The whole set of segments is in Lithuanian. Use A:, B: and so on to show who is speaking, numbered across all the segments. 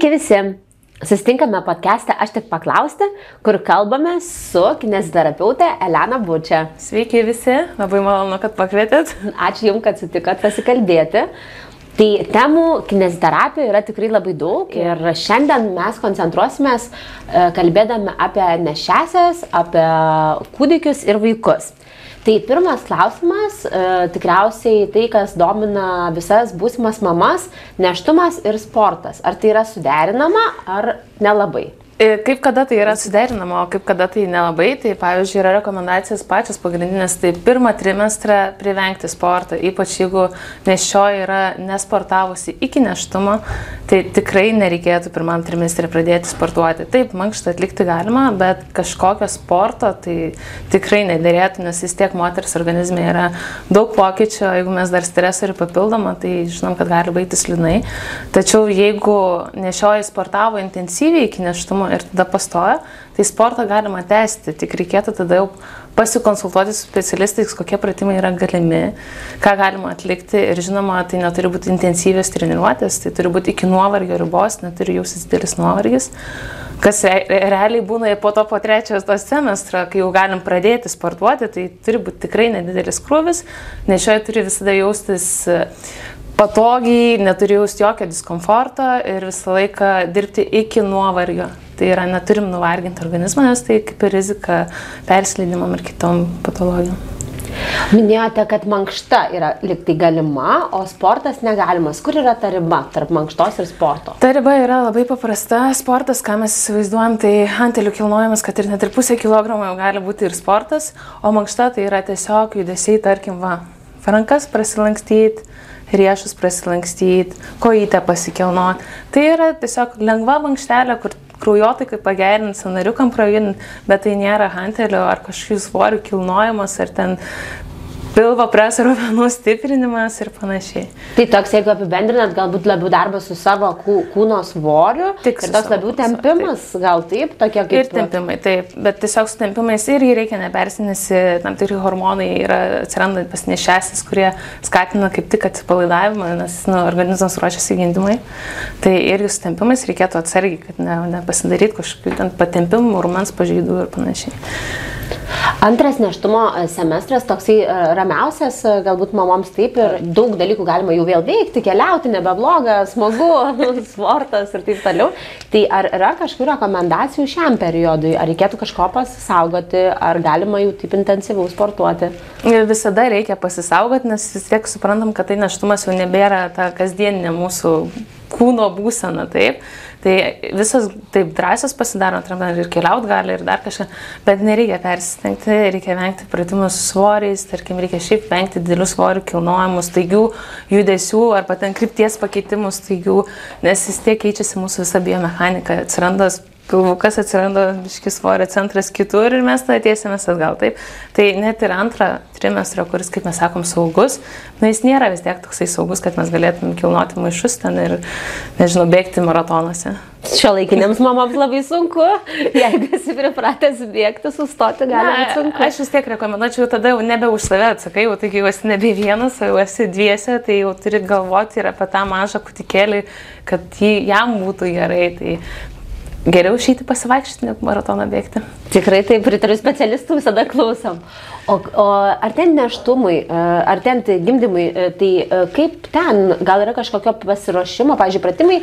A: Sveiki visi! Susitinkame podcast'e Aš tik paklausti, kur kalbame su kineziterapeutė Elena Bučia.
B: Sveiki visi, labai malonu, kad pakvietėt.
A: Ačiū Jums, kad sutikot pasikalbėti. Tai temų kineziterapijoje yra tikrai labai daug ir šiandien mes koncentruosimės e, kalbėdami apie nešesias, apie kūdikius ir vaikus. Tai pirmas klausimas, e, tikriausiai tai, kas domina visas būsimas mamas - neštumas ir sportas. Ar tai yra suderinama, ar nelabai?
B: E, kaip kada tai yra suderinama, o kaip kada tai nelabai, tai pavyzdžiui yra rekomendacijos pačios pagrindinės, tai pirmą trimestrą privengti sportą, ypač jeigu nešioji yra nesportavusi iki neštumo, tai tikrai nereikėtų pirmam trimestrė pradėti sportuoti. Taip, mankštą atlikti galima, bet kažkokio sporto tai tikrai nedėrėtų, nes vis tiek moters organizme yra daug pokyčių, jeigu mes dar stresorių papildomą, tai žinom, kad gali baigtis liūdnai. Tačiau jeigu nešioji sportavo intensyviai iki neštumo, ir tada pastoja, tai sportą galima tęsti, tik reikėtų tada jau pasikonsultuoti su specialistais, kokie pratimai yra galimi, ką galima atlikti. Ir žinoma, tai neturi būti intensyvios treniruotės, tai turi būti iki nuovargio ribos, neturi jausis didelis nuovargis, kas re realiai būna po to po trečios to semestro, kai jau galim pradėti sportuoti, tai turi būti tikrai nedidelis krūvis, nes šioje turi visada jaustis patogiai, neturi jausti jokio diskomforto ir visą laiką dirbti iki nuovargio. Tai yra, neturim nuvarginti organizmą, nes tai kaip ir rizika perslydimam ir kitom patologijom.
A: Minėjote, kad mankšta yra liktai galima, o sportas negalimas. Kur yra ta riba tarp mankštos ir sporto?
B: Ta riba yra labai paprasta. Sportas, ką mes įsivaizduojam, tai antelių kilnojimas, kad ir net ir pusę kilogramo jau gali būti ir sportas, o mankšta tai yra tiesiog judesiai, tarkim, va, rankas prasilankstyti, riešus prasilankstyti, kojytę pasikelnoti. Tai yra tiesiog lengva mankštelė, kur kraujotaikai pagerint, sanariukam prajunt, bet tai nėra hantelio ar kažkokių svorių kilnojimas ar ten pilvo preso raumenų stiprinimas ir panašiai.
A: Tai toks, jeigu apibendrinat, galbūt labiau darbas su savo kūno svoriu. Tik ir toks labiau tempimas, taip. gal taip, tokie kaip.
B: Ir tempimai, taip, bet tiesiog su tempimais irgi reikia nepersinėsi, tam tikri hormonai yra atsiranda pasinešęsis, kurie skatina kaip tik atsipalaidavimą, nes nu, organizmas ruošiasi gindimai. Tai irgi su tempimais reikėtų atsargiai, kad ne, nepasidaryti kažkokių patempimų, rumens pažeidų ir panašiai.
A: Antras neštumo e, semestras toksai e, ramiausias, e, galbūt mamoms taip ir daug dalykų galima jau vėl veikti, keliauti, nebebloga, smagu, sportas ir taip toliau. Tai ar yra kažkokių rekomendacijų šiam periodui, ar reikėtų kažko pasisaugoti, ar galima jau taip intensyviau sportuoti?
B: Visada reikia pasisaugoti, nes vis tiek suprantam, kad tai neštumas jau nebėra ta kasdieninė mūsų kūno būsena, taip. Tai visas taip drąsios pasidaro, ir keliaut gali, ir dar kažką, bet nereikia persistengti, reikia vengti pratimų su svoriais, tarkim, reikia šiaip vengti didelių svorių kilnojimų, staigių judesių ar paten krypties pakeitimų staigių, nes vis tiek keičiasi mūsų visa biomechanika, atsiranda pilvukas atsiranda biškis svorio centras kitur ir mes tada tiesimės atgal. Taip. Tai net ir antrą trimestrą, kuris, kaip mes sakom, saugus, na jis nėra vis tiek toksai saugus, kad mes galėtume kilnoti maišus ten ir, nežinau, bėgti maratonuose.
A: Šio laikinėms mamams labai sunku, jeigu esi pripratęs bėgti, sustoti gali būti sunku.
B: Aš vis tiek rekomenduočiau tada jau nebe už save atsakai, jau taigi jau esi nebe vienas, jau esi dviese, tai jau turi galvoti ir apie tą mažą kutikėlį, kad jį, jam būtų gerai. Tai geriau išeiti pasivaikščioti, negu maratoną bėgti.
A: Tikrai taip, pritariu specialistų, visada klausom. O, o ar ten neštumui, e, ar ten tai gimdymui, e, tai e, kaip ten, gal yra kažkokio pasiruošimo, pavyzdžiui, pratimai,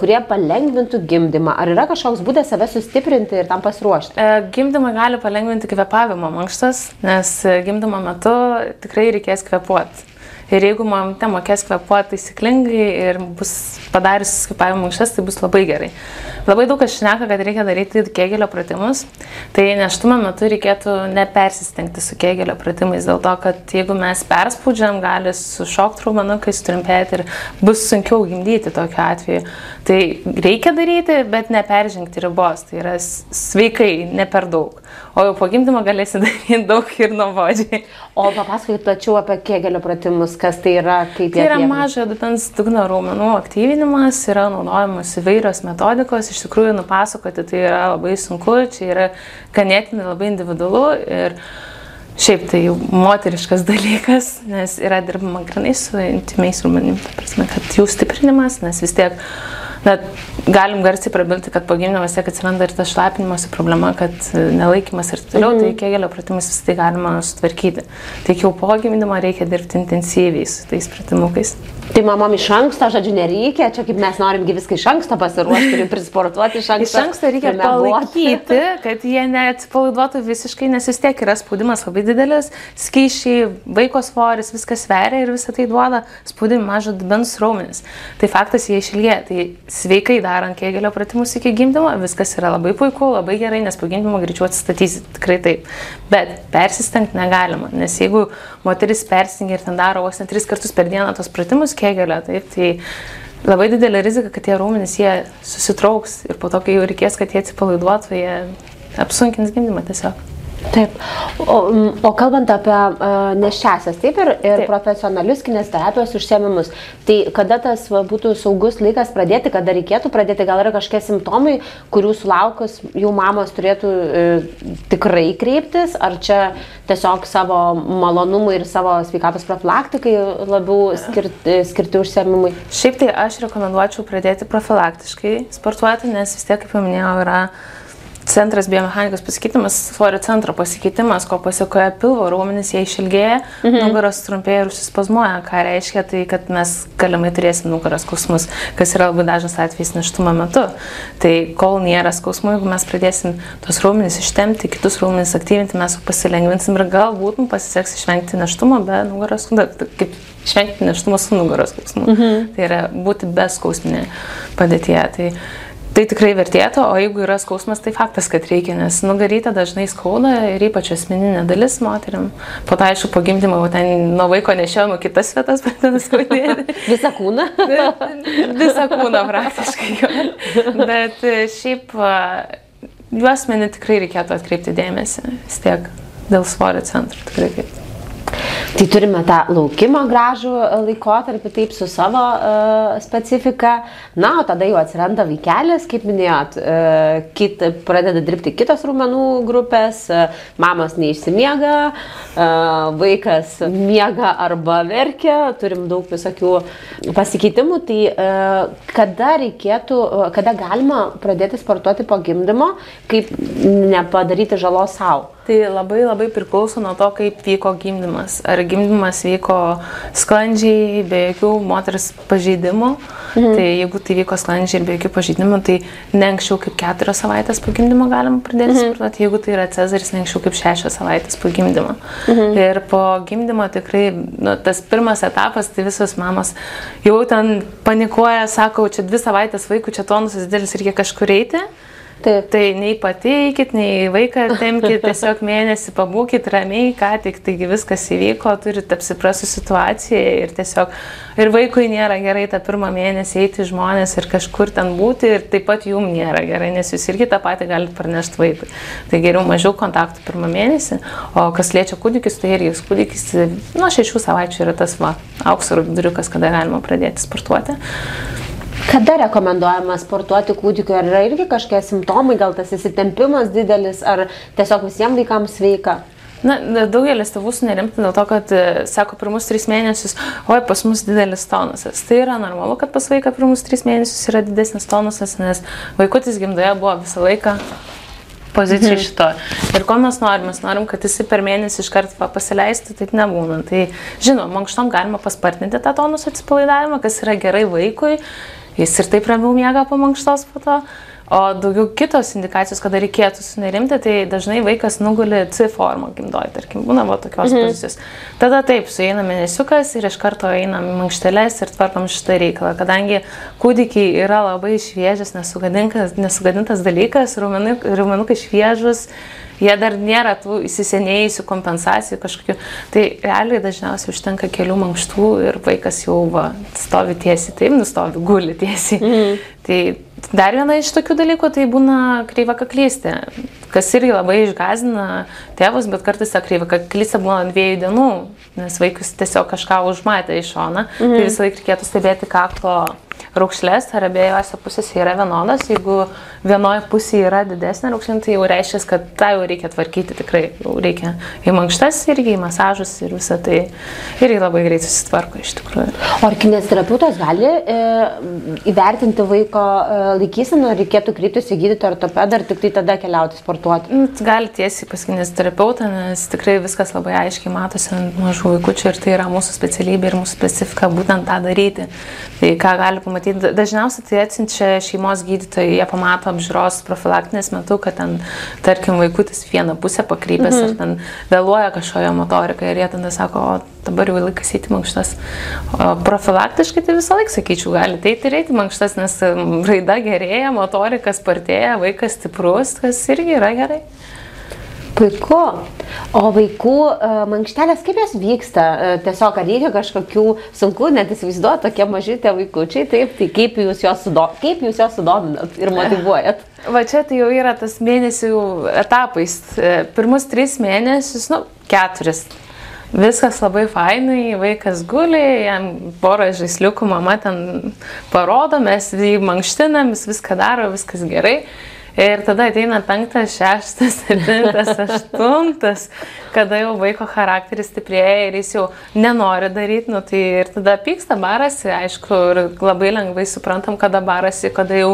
A: kurie palengvintų gimdymą, ar yra kažkoks būdas save sustiprinti ir tam pasiruošti?
B: Gimdymą gali palengvinti kvepavimo mankštas, nes gimdymo metu tikrai reikės kvepuoti. Ir jeigu mamte mokės kvepuoti taisyklingai ir bus padarius kvepavimo mankštas, tai bus labai gerai. Labai daug kas šneka, kad reikia daryti kėgelio pratimus. Tai neštumo metu reikėtų nepersistengti su kėgelio pratimais, dėl to, kad jeigu mes perspaudžiam, gali sušokti raumenukais, trumpėti ir bus sunkiau gimdyti tokiu atveju. Tai reikia daryti, bet neperžengti ribos. Tai yra sveikai, ne per daug. O jau po gimdymo galėsi daryti daug ir nuobodžiai.
A: O papasakokit plačiau apie kėgelio pratimus, kas tai yra, kaip
B: jie. Tai yra mažo dubens dugno raumenų aktyvinimas, yra naudojamos įvairios metodikos iš tikrųjų nupasakoti tai yra labai sunku, čia yra ganėtinai labai individualu ir šiaip tai jau moteriškas dalykas, nes yra dirbama grinai su intimiais raumenim, ta prasme, kad jų stiprinimas, nes vis tiek na, galim garsiai prabilti, kad po gimdymo vis tiek atsiranda ir ta šlapinimosi problema, kad nelaikymas ir toliau, mhm. tai kėgelio pratimus vis tai galima sutvarkyti. Tik jau po gimdymo reikia dirbti intensyviai su tais pratimukais.
A: Tai mamom iš anksto, žodžiu, nereikia, čia kaip mes norimgi viską iš anksto pasiruošti ir prisportuoti iš anksto.
B: Iš anksto reikia palaikyti, kad jie neatsipalaiduotų visiškai, nes vis tiek yra spaudimas labai didelis, skaičiai, vaiko svoris, viskas sveria ir visą tai duoda spaudimą mažo dubens raumenis. Tai faktas jie išilgė, tai sveikai darant kėgelio pratimus iki gimdymo, viskas yra labai puiku, labai gerai, nes po gimdymo greičiau atsistatysi, tikrai taip. Bet persistengti negalima, nes jeigu moteris persingia ir ten daro vos net tris kartus per dieną tos pratimus, kegelio, taip, tai labai didelė rizika, kad tie raumenys jie susitrauks ir po to, kai jau reikės, kad jie atsipalaiduotų, jie apsunkins gimdymą tiesiog.
A: Taip. O, o kalbant apie uh, neščiasias, taip ir, ir taip. profesionalius kinesterapijos užsiemimus, tai kada tas va, būtų saugus laikas pradėti, kada reikėtų pradėti, gal yra kažkokie simptomai, kurių sulaukus jų mamos turėtų uh, tikrai kreiptis, ar čia tiesiog savo malonumui ir savo sveikatos profilaktikai labiau skirti, skirti užsiemimui?
B: Šiaip tai aš rekomenduočiau pradėti profilaktiškai sportuoti, nes vis tiek, kaip jau minėjau, yra centras biomechanikos pasikeitimas, svorio centro pasikeitimas, ko pasiekoja pilvo raumenis, jie išilgėja, mhm. nugaros trumpėja ir užsispazmuoja, ką reiškia tai, kad mes galimai turėsim nugaros skausmus, kas yra labai dažnas atvejis neštumo metu. Tai kol nėra skausmų, jeigu mes pradėsim tos raumenis ištemti, kitus raumenis aktyvinti, mes pasilengvinsim ir galbūt mums pasiseks išvengti neštumo be nugaros, kaip išvengti neštumo su nugaros skausmu. Mhm. Tai yra būti beskausminė padėtyje. Tai, Tai tikrai vertėtų, o jeigu yra skausmas, tai faktas, kad reikia, nes nugarytę dažnai skauda ir ypač asmeninė dalis moteriam. Po to, aišku, po gimdymo, ten nuo vaiko nešiojama kitas vietas, pradeda skaudėti.
A: Visą kūną?
B: Visą kūną praktiškai. Bet e, šiaip juosmenį tikrai reikėtų atkreipti dėmesį, vis tiek dėl svorio centro tikrai kaip.
A: Tai turime tą laukimo gražų laikotarpį, taip su savo uh, specifika. Na, o tada jau atsiranda vaikelis, kaip minėjot, uh, kit, pradeda dirbti kitos rūmenų grupės, uh, mamos neišsimiega, uh, vaikas miega arba verkia, turim daug visokių pasikeitimų. Tai uh, kada reikėtų, uh, kada galima pradėti sportuoti po gimdymo, kaip nepadaryti žalos savo?
B: Tai labai labai priklauso nuo to, kaip vyko gimdymas. Ar gimdymas vyko sklandžiai, be jokių moters pažeidimų. Mhm. Tai jeigu tai vyko sklandžiai ir be jokių pažeidimų, tai ne anksčiau kaip keturios savaitės po gimdymo galima pradėti mhm. sportuoti. Jeigu tai yra cezaris, ne anksčiau kaip šešios savaitės po gimdymo. Mhm. Ir po gimdymo tikrai nu, tas pirmas etapas, tai visos mamos jau ten panikuoja, sako, čia dvi savaitės vaikų, čia tonusas didelis, reikia kažkur eiti. Taip. Tai nei pati eikit, nei vaiką temkit, tiesiog mėnesį pabūkit ramiai, ką tik, taigi viskas įvyko, turite apsiprasų situaciją ir tiesiog ir vaikui nėra gerai tą pirmą mėnesį eiti žmonės ir kažkur ten būti ir taip pat jum nėra gerai, nes jūs irgi tą patį galite parnešti vaikui. Tai geriau mažiau kontaktų pirmą mėnesį, o kas liečia kūdikis, tai irgi kūdikis nuo šešių savaičių yra tas va, aukso viduriukas, kada galima pradėti sportuoti.
A: Kada rekomenduojama sportuoti kūdikiu? Ar yra irgi kažkokie simptomai, gal tas įsitempimas didelis, ar tiesiog visiems vaikams sveika?
B: Na, daugelis tėvų sunerimti dėl to, kad, e, sako, pirmus tris mėnesius, oi, pas mus didelis tonusas. Tai yra normalu, kad pas vaiką pirmus tris mėnesius yra didesnis tonusas, nes vaikutis gimdoje buvo visą laiką pozicijai mhm. šito. Ir ko mes norim? Mes norim, kad jisai per mėnesį iš karto pasileistų, taip nebūna. Tai žinoma, mankštom galima paspartinti tą tonus atsipalaidavimą, kas yra gerai vaikui jis ir taip ramiau miega po mankštos po to. O daugiau kitos indikacijos, kada reikėtų sunerimti, tai dažnai vaikas nuguli C formą gimdoj, tarkim, būna va tokios mhm. pozicijos. Tada taip, sueina mėnesiukas ir iš karto einam į mankšteles ir tvarkom šitą reikalą. Kadangi kūdikiai yra labai šviežias, nesugadintas, nesugadintas dalykas, raumenukai šviežus, jie dar nėra tų įsisenėjusių kompensacijų kažkokių. Tai realiai dažniausiai užtenka kelių mankštų ir vaikas jau va, stovi tiesiai, taip, nustovi, guli tiesiai. Mm. Tai dar viena iš tokių dalykų tai būna kreiva kaklystė, kas irgi labai išgazina tėvus, bet kartais ta kreiva kaklystė būna dviejų dienų, nes vaikus tiesiog kažką užmatė iš šoną. Mm. Tai visą laiką reikėtų stebėti kaklo raukšlės, ar abiejose pusėse yra vienodas. Jeigu vienoje pusėje yra didesnė raukšlė, tai jau reiškia, kad tą jau reikia tvarkyti tikrai. Jau reikia į mankštas irgi, į masažus ir visą tai irgi labai greit susitvarko iš tikrųjų.
A: O ar kinesterapeutas gali e, įvertinti vaiko e, laikyseną, reikėtų kryptis į gydytoją ortopedą ar tik tai tada keliauti sportuoti?
B: Nu, gali tiesiai pas kinesterapeutą, nes tikrai viskas labai aiškiai matosi ant mažų vaikųčių ir tai yra mūsų specialybė ir mūsų specifika būtent tą daryti. Tai ką gali pamatyti, dažniausiai tai atsiunčia šeimos gydytojai, jie pamato apžiūros profilaktinės metu, kad ten, tarkim, vaikutis vieną pusę pakrypęs mhm. ar ten vėluoja kažkoje motorika ir jie tada sako, o dabar jau laikas eiti mankštas. O profilaktiškai tai visą laiką sakyčiau, gali eiti ir eiti mankštas, nes raida gerėja, motorika spartėja, vaikas stiprus, kas irgi yra gerai.
A: Puiku. O vaikų uh, mankštelės, kaip jos vyksta? Uh, tiesiog, ar reikia kažkokių sunku, net įsivaizduoti, tokie maži tie vaikučiai, taip, tai kaip jūs juos, sudo, sudominat ir motivuojat?
B: Va čia tai jau yra tas mėnesių etapais. E, pirmus tris mėnesius, nu, keturis. Viskas labai fainai, vaikas guli, jam porą žaisliukų mama ten parodo, mes jį mankštinam, jis viską daro, viskas gerai. Ir tada ateina penktas, šeštas, septintas, aštuntas, kada jau vaiko charakteris stiprėja ir jis jau nenori daryti, nu tai ir tada pyksta, barasi, aišku, ir labai lengvai suprantam, kada barasi, kada jau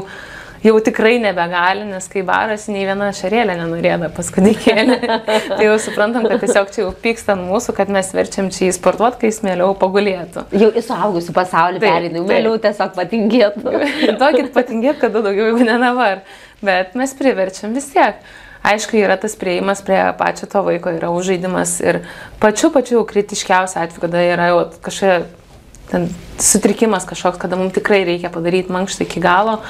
B: jau tikrai nebegali, nes kai baras, nei viena šarėlė nenorėda paskudikėlį. tai jau suprantam, kad tiesiog čia jau pyksta mūsų, kad mes verčiam čia į sportuot, kai jis mėliau pagulėtų.
A: Jau į suaugusių pasaulį perinu, mėliau tiesiog patingėtų.
B: Tokit patingėt, kada daugiau jau ne dabar bet mes priverčiam vis tiek. Aišku, yra tas prieimas prie pačio to vaiko, yra užžaidimas ir pačiu pačiu kritiškiausiu atveju, kada yra jau kažkokia ten sutrikimas kažkoks, kada mums tikrai reikia padaryti mankštą iki galo,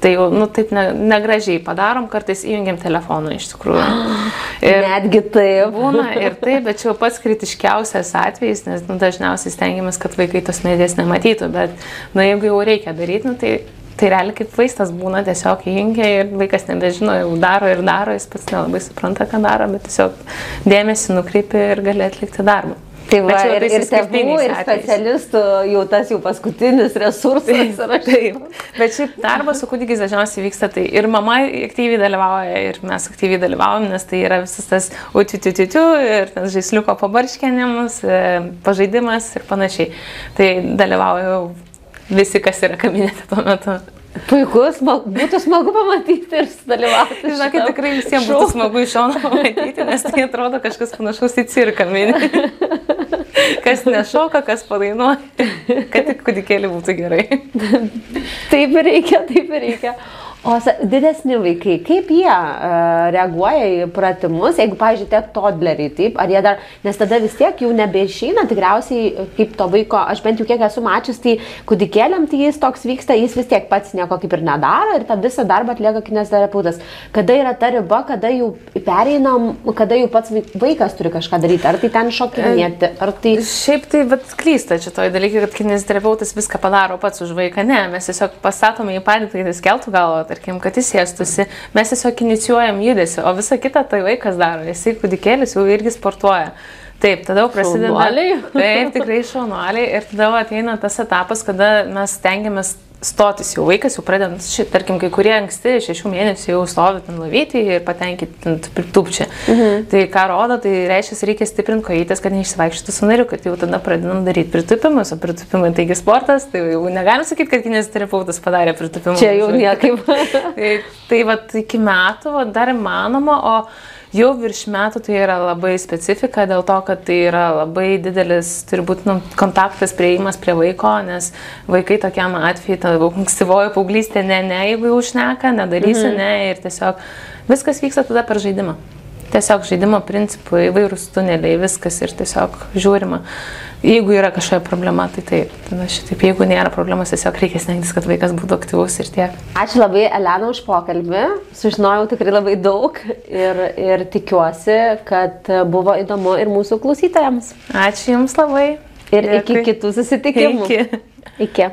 B: tai jau, nu, taip ne, negražiai padarom, kartais įjungiam telefoną iš tikrųjų.
A: Ir Netgi taip.
B: Būna ir taip, bet čia jau pats kritiškiausias atvejis, nes nu, dažniausiai stengiamės, kad vaikai tos medijas nematytų, bet, na, nu, jeigu jau reikia daryti, nu, tai Tai realiai kaip vaistas būna, tiesiog įjungia ir vaikas nebežino, jau daro ir daro, jis pats nelabai supranta, ką daro, bet tiesiog dėmesį nukreipi ir gali atlikti darbą.
A: Tai va, ir, ir tėvų, ir specialistų jau tas jau paskutinis resursas yra.
B: Taip. Bet šiaip darbas su kūdikiais dažniausiai vyksta tai ir mama aktyviai dalyvauja, ir mes aktyviai dalyvaujam, nes tai yra visas tas utitititiu ir tas žaisliuko pabarškinimas, e, pažaidimas ir panašiai. Tai dalyvauju visi, kas yra kabinete tuo metu.
A: Puikus, smag, būtų smagu pamatyti ir sudalyvauti.
B: Žinokit, tikrai visiems būtų smagu iš šono pamatyti, nes tai atrodo kažkas panašaus į cirką. Kas nešoka, kas padainuoja, kad tik kudikėlį būtų gerai.
A: Taip ir reikia, taip ir reikia. O didesni vaikai, kaip jie uh, reaguoja į pratimus, jeigu, pavyzdžiui, tie todleriai, taip, ar jie dar, nes tada vis tiek jau nebeišeina, tikriausiai kaip to vaiko, aš bent jau kiek esu mačius, tai kudikėliam tai jis toks vyksta, jis vis tiek pats nieko kaip ir nedaro ir tą visą darbą atlieka kinesterapeutas. Kada yra ta riba, kada jau pereinam, kada jau pats vaikas turi kažką daryti, ar tai ten šokinėti, ar tai...
B: Šiaip tai, bet klysta šitoj dalykai, kad kinesterapeutas viską padaro pats už vaiką, ne, mes tiesiog pasatome į padėtį, kad jis keltų galvą tarkim, kad jis sėstusi, mes tiesiog inicijuojam judesi, o visa kita tai vaikas daro, jisai kūdikėlis jau irgi sportuoja. Taip, tada jau prasideda.
A: Šaunuoliai.
B: Taip, tikrai šaunuoliai. Ir tada ateina tas etapas, kada mes stengiamės stotis jau vaikas, jau pradedant, ši, tarkim, kai kurie anksti, šešių mėnesių jau stovi ten lavyti ir patenkinti tupčia. Mhm. Tai ką rodo, tai reiškia, reikia stiprinti kojytės, kad neišsivaikščiotų sunariu, kad jau tada pradedam daryti pritupimus, o pritupimai taigi sportas, tai jau negalim sakyti, kad kinesioterapeutas padarė pritupimus.
A: Čia jau niekaip.
B: tai tai va, iki metų va, dar įmanoma, o Jau virš metų tai yra labai specifika dėl to, kad tai yra labai didelis, turi būti nu, kontaktas, prieimas prie vaiko, nes vaikai tokiam atveju, ta ankstyvoji paauglystė, ne, ne, jeigu jau užneka, nedarysiu, mhm. ne, ir tiesiog viskas vyksta tada per žaidimą. Tiesiog žaidimo principų, įvairūs tuneliai, viskas ir tiesiog žiūrima. Jeigu yra kažkokia problema, tai taip. Tada šitaip, jeigu nėra problemos, tiesiog reikia stengtis, kad vaikas būtų aktyvus ir tiek.
A: Ačiū labai, Elena, už pokalbį. Sužinojau tikrai labai daug ir, ir tikiuosi, kad buvo įdomu ir mūsų klausytojams.
B: Ačiū Jums labai.
A: Ir Dėkui. iki kitų susitikimų.
B: Iki.
A: iki.